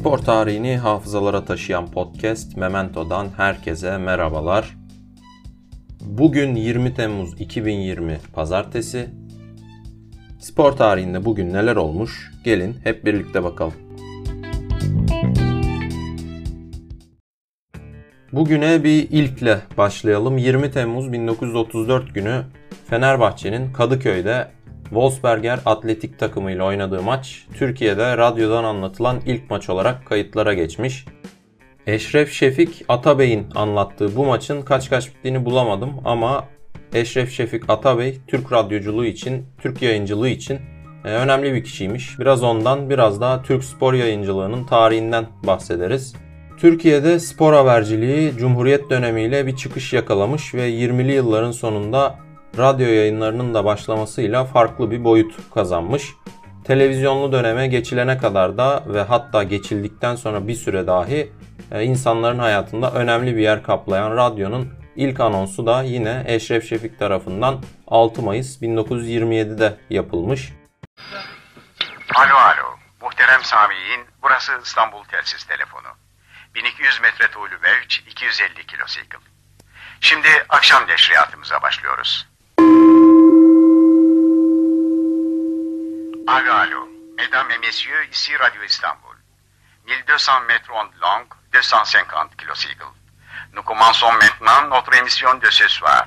Spor tarihini hafızalara taşıyan podcast Memento'dan herkese merhabalar. Bugün 20 Temmuz 2020 Pazartesi. Spor tarihinde bugün neler olmuş? Gelin hep birlikte bakalım. Bugüne bir ilkle başlayalım. 20 Temmuz 1934 günü Fenerbahçe'nin Kadıköy'de Wolfsberger atletik takımıyla oynadığı maç Türkiye'de radyodan anlatılan ilk maç olarak kayıtlara geçmiş. Eşref Şefik Atabey'in anlattığı bu maçın kaç kaç bittiğini bulamadım ama Eşref Şefik Atabey Türk radyoculuğu için, Türk yayıncılığı için e, önemli bir kişiymiş. Biraz ondan biraz da Türk spor yayıncılığının tarihinden bahsederiz. Türkiye'de spor haberciliği Cumhuriyet dönemiyle bir çıkış yakalamış ve 20'li yılların sonunda radyo yayınlarının da başlamasıyla farklı bir boyut kazanmış. Televizyonlu döneme geçilene kadar da ve hatta geçildikten sonra bir süre dahi e, insanların hayatında önemli bir yer kaplayan radyonun ilk anonsu da yine Eşref Şefik tarafından 6 Mayıs 1927'de yapılmış. Alo alo, muhterem Sami'in burası İstanbul Telsiz Telefonu. 1200 metre tuğlu mevç, 250 kilosikl. Şimdi akşam neşriyatımıza başlıyoruz. Alo alo, mesdames et messieurs, ici Radio Istanbul. 1200 mètres ondes longues, 250 kilocycles. Nous commençons maintenant notre émission de ce soir.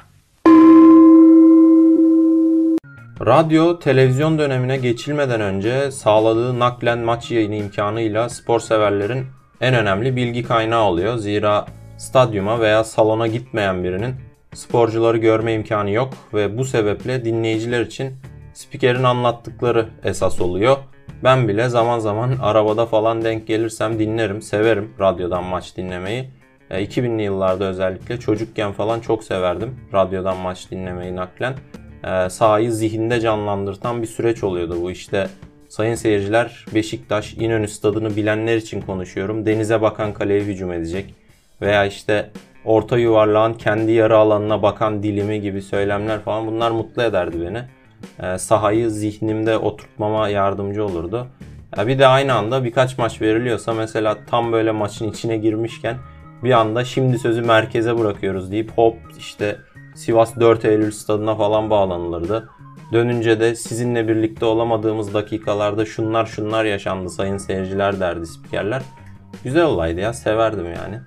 Radyo, televizyon dönemine geçilmeden önce sağladığı naklen maç yayını imkanıyla spor severlerin en önemli bilgi kaynağı oluyor. Zira stadyuma veya salona gitmeyen birinin sporcuları görme imkanı yok ve bu sebeple dinleyiciler için spikerin anlattıkları esas oluyor. Ben bile zaman zaman arabada falan denk gelirsem dinlerim, severim radyodan maç dinlemeyi. 2000'li e, yıllarda özellikle çocukken falan çok severdim radyodan maç dinlemeyi naklen. E, sahayı zihinde canlandırtan bir süreç oluyordu bu işte. Sayın seyirciler Beşiktaş İnönü stadını bilenler için konuşuyorum. Denize bakan kaleye hücum edecek. Veya işte orta yuvarlağın kendi yarı alanına bakan dilimi gibi söylemler falan bunlar mutlu ederdi beni. E, sahayı zihnimde oturtmama yardımcı olurdu. Bir de aynı anda birkaç maç veriliyorsa mesela tam böyle maçın içine girmişken bir anda şimdi sözü merkeze bırakıyoruz deyip hop işte Sivas 4 Eylül stadına falan bağlanılırdı. Dönünce de sizinle birlikte olamadığımız dakikalarda şunlar şunlar yaşandı sayın seyirciler derdi spikerler. Güzel olaydı ya severdim yani.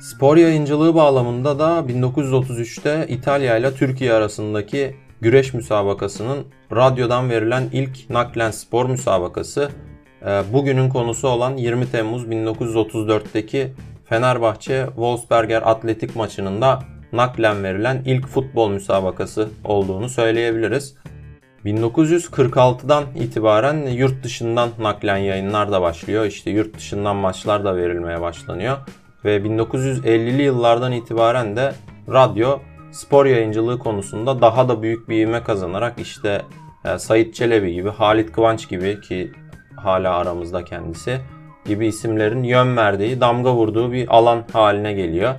Spor yayıncılığı bağlamında da 1933'te İtalya ile Türkiye arasındaki güreş müsabakasının radyodan verilen ilk naklen spor müsabakası e, bugünün konusu olan 20 Temmuz 1934'teki Fenerbahçe Wolfsberger atletik maçının da naklen verilen ilk futbol müsabakası olduğunu söyleyebiliriz. 1946'dan itibaren yurt dışından naklen yayınlar da başlıyor. İşte yurt dışından maçlar da verilmeye başlanıyor. Ve 1950'li yıllardan itibaren de radyo spor yayıncılığı konusunda daha da büyük bir ivme kazanarak işte e, Sait Çelebi gibi, Halit Kıvanç gibi ki hala aramızda kendisi gibi isimlerin yön verdiği, damga vurduğu bir alan haline geliyor.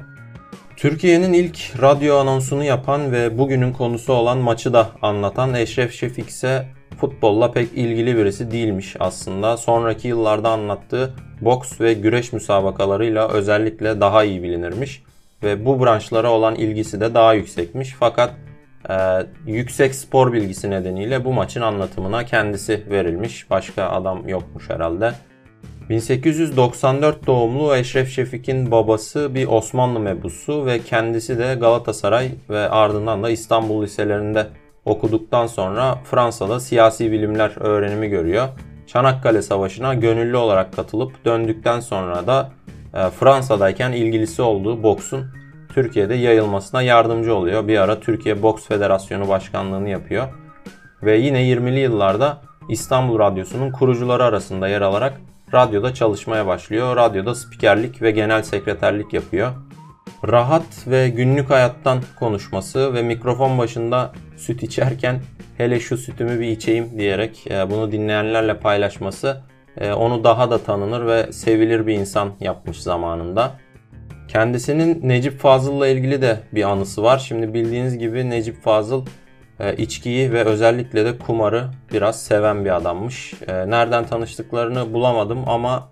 Türkiye'nin ilk radyo anonsunu yapan ve bugünün konusu olan maçı da anlatan Eşref Şefik ise futbolla pek ilgili birisi değilmiş aslında. Sonraki yıllarda anlattığı boks ve güreş müsabakalarıyla özellikle daha iyi bilinirmiş ve bu branşlara olan ilgisi de daha yüksekmiş. Fakat e, yüksek spor bilgisi nedeniyle bu maçın anlatımına kendisi verilmiş. Başka adam yokmuş herhalde. 1894 doğumlu Eşref Şefik'in babası bir Osmanlı mebusu ve kendisi de Galatasaray ve ardından da İstanbul liselerinde okuduktan sonra Fransa'da siyasi bilimler öğrenimi görüyor. Çanakkale Savaşı'na gönüllü olarak katılıp döndükten sonra da Fransa'dayken ilgilisi olduğu boksun Türkiye'de yayılmasına yardımcı oluyor. Bir ara Türkiye Boks Federasyonu Başkanlığını yapıyor. Ve yine 20'li yıllarda İstanbul Radyosu'nun kurucuları arasında yer alarak radyoda çalışmaya başlıyor. Radyoda spikerlik ve genel sekreterlik yapıyor. Rahat ve günlük hayattan konuşması ve mikrofon başında süt içerken hele şu sütümü bir içeyim diyerek e, bunu dinleyenlerle paylaşması onu daha da tanınır ve sevilir bir insan yapmış zamanında. Kendisinin Necip Fazıl'la ilgili de bir anısı var. Şimdi bildiğiniz gibi Necip Fazıl e, içkiyi ve özellikle de kumarı biraz seven bir adammış. Nereden tanıştıklarını bulamadım ama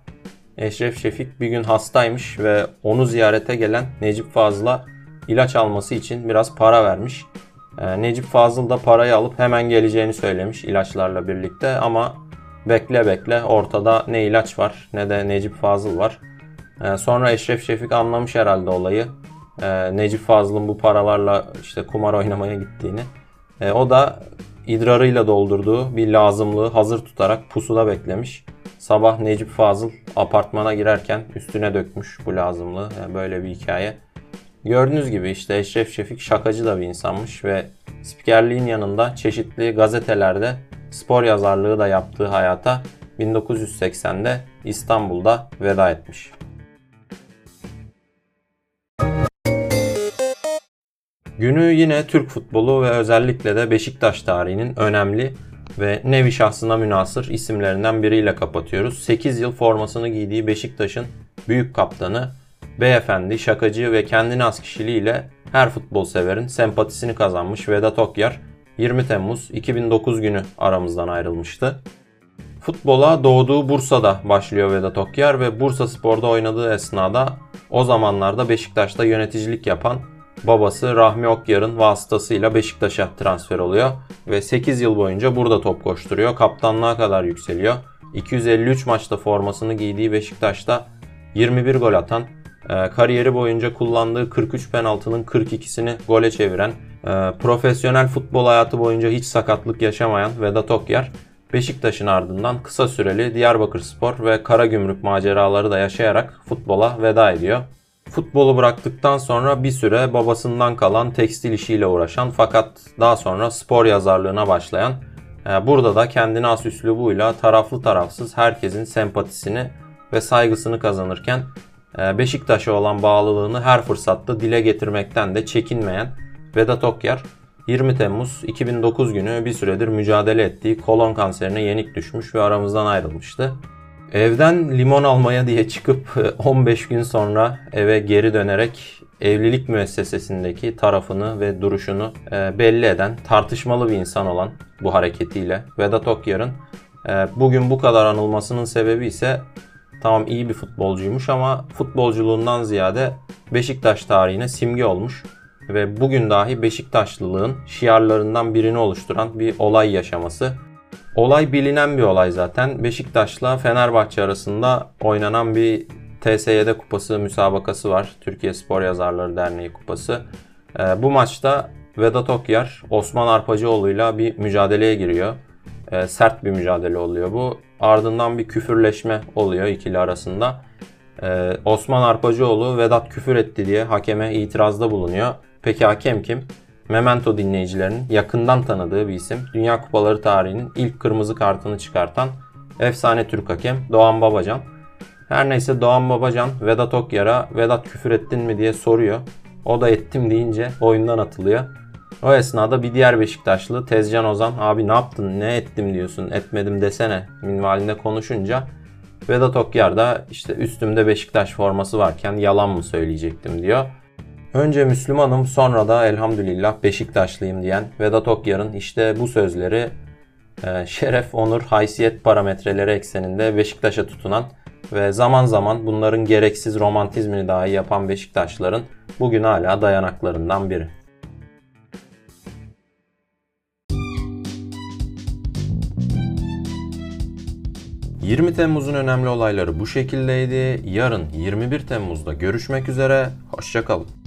Eşref Şefik bir gün hastaymış ve onu ziyarete gelen Necip Fazıl'a ilaç alması için biraz para vermiş. Ee, Necip Fazıl da parayı alıp hemen geleceğini söylemiş ilaçlarla birlikte ama bekle bekle ortada ne ilaç var ne de Necip Fazıl var. Ee, sonra Eşref Şefik anlamış herhalde olayı. Ee, Necip Fazıl'ın bu paralarla işte kumar oynamaya gittiğini. O da idrarıyla doldurduğu bir lazımlığı hazır tutarak pusuda beklemiş. Sabah Necip Fazıl apartmana girerken üstüne dökmüş bu lazımlığı. Yani böyle bir hikaye. Gördüğünüz gibi işte Eşref Şefik şakacı da bir insanmış ve spikerliğin yanında çeşitli gazetelerde spor yazarlığı da yaptığı hayata 1980'de İstanbul'da veda etmiş. Günü yine Türk futbolu ve özellikle de Beşiktaş tarihinin önemli ve nevi şahsına münasır isimlerinden biriyle kapatıyoruz. 8 yıl formasını giydiği Beşiktaş'ın büyük kaptanı, beyefendi, şakacı ve kendine az kişiliğiyle her futbol severin sempatisini kazanmış Vedat Okyar 20 Temmuz 2009 günü aramızdan ayrılmıştı. Futbola doğduğu Bursa'da başlıyor Vedat Okyar ve Bursa Spor'da oynadığı esnada o zamanlarda Beşiktaş'ta yöneticilik yapan babası Rahmi Okyar'ın vasıtasıyla Beşiktaş'a transfer oluyor ve 8 yıl boyunca burada top koşturuyor. Kaptanlığa kadar yükseliyor. 253 maçta formasını giydiği Beşiktaş'ta 21 gol atan, e, kariyeri boyunca kullandığı 43 penaltının 42'sini gole çeviren, e, profesyonel futbol hayatı boyunca hiç sakatlık yaşamayan Vedat Okyar, Beşiktaş'ın ardından kısa süreli Diyarbakır Spor ve Karagümrük maceraları da yaşayarak futbola veda ediyor. Futbolu bıraktıktan sonra bir süre babasından kalan tekstil işiyle uğraşan fakat daha sonra spor yazarlığına başlayan, e, burada da kendine as üslubuyla taraflı tarafsız herkesin sempatisini ve saygısını kazanırken e, Beşiktaş'a olan bağlılığını her fırsatta dile getirmekten de çekinmeyen Vedat Okyar 20 Temmuz 2009 günü bir süredir mücadele ettiği kolon kanserine yenik düşmüş ve aramızdan ayrılmıştı. Evden limon almaya diye çıkıp 15 gün sonra eve geri dönerek evlilik müessesesindeki tarafını ve duruşunu e, belli eden tartışmalı bir insan olan bu hareketiyle Vedat Okyar'ın e, bugün bu kadar anılmasının sebebi ise tamam iyi bir futbolcuymuş ama futbolculuğundan ziyade Beşiktaş tarihine simge olmuş ve bugün dahi Beşiktaşlılığın şiarlarından birini oluşturan bir olay yaşaması Olay bilinen bir olay zaten. Beşiktaş'la Fenerbahçe arasında oynanan bir TSYD kupası müsabakası var. Türkiye Spor Yazarları Derneği kupası. E, bu maçta Vedat Okyar Osman Arpacıoğlu'yla bir mücadeleye giriyor. E, sert bir mücadele oluyor bu. Ardından bir küfürleşme oluyor ikili arasında. E, Osman Arpacıoğlu Vedat küfür etti diye hakeme itirazda bulunuyor. Peki hakem kim? Memento dinleyicilerinin yakından tanıdığı bir isim. Dünya Kupaları tarihinin ilk kırmızı kartını çıkartan efsane Türk hakem Doğan Babacan. Her neyse Doğan Babacan Vedat Okyar'a Vedat küfür ettin mi diye soruyor. O da ettim deyince oyundan atılıyor. O esnada bir diğer Beşiktaşlı Tezcan Ozan abi ne yaptın ne ettim diyorsun etmedim desene minvalinde konuşunca Vedat Okyar da işte üstümde Beşiktaş forması varken yalan mı söyleyecektim diyor. Önce Müslümanım sonra da elhamdülillah Beşiktaşlıyım diyen Vedat Okyar'ın işte bu sözleri e, şeref, onur, haysiyet parametreleri ekseninde Beşiktaş'a tutunan ve zaman zaman bunların gereksiz romantizmini dahi yapan Beşiktaşların bugün hala dayanaklarından biri. ...20 Temmuz'un önemli olayları bu şekildeydi. Yarın 21 Temmuz'da görüşmek üzere. Hoşçakalın.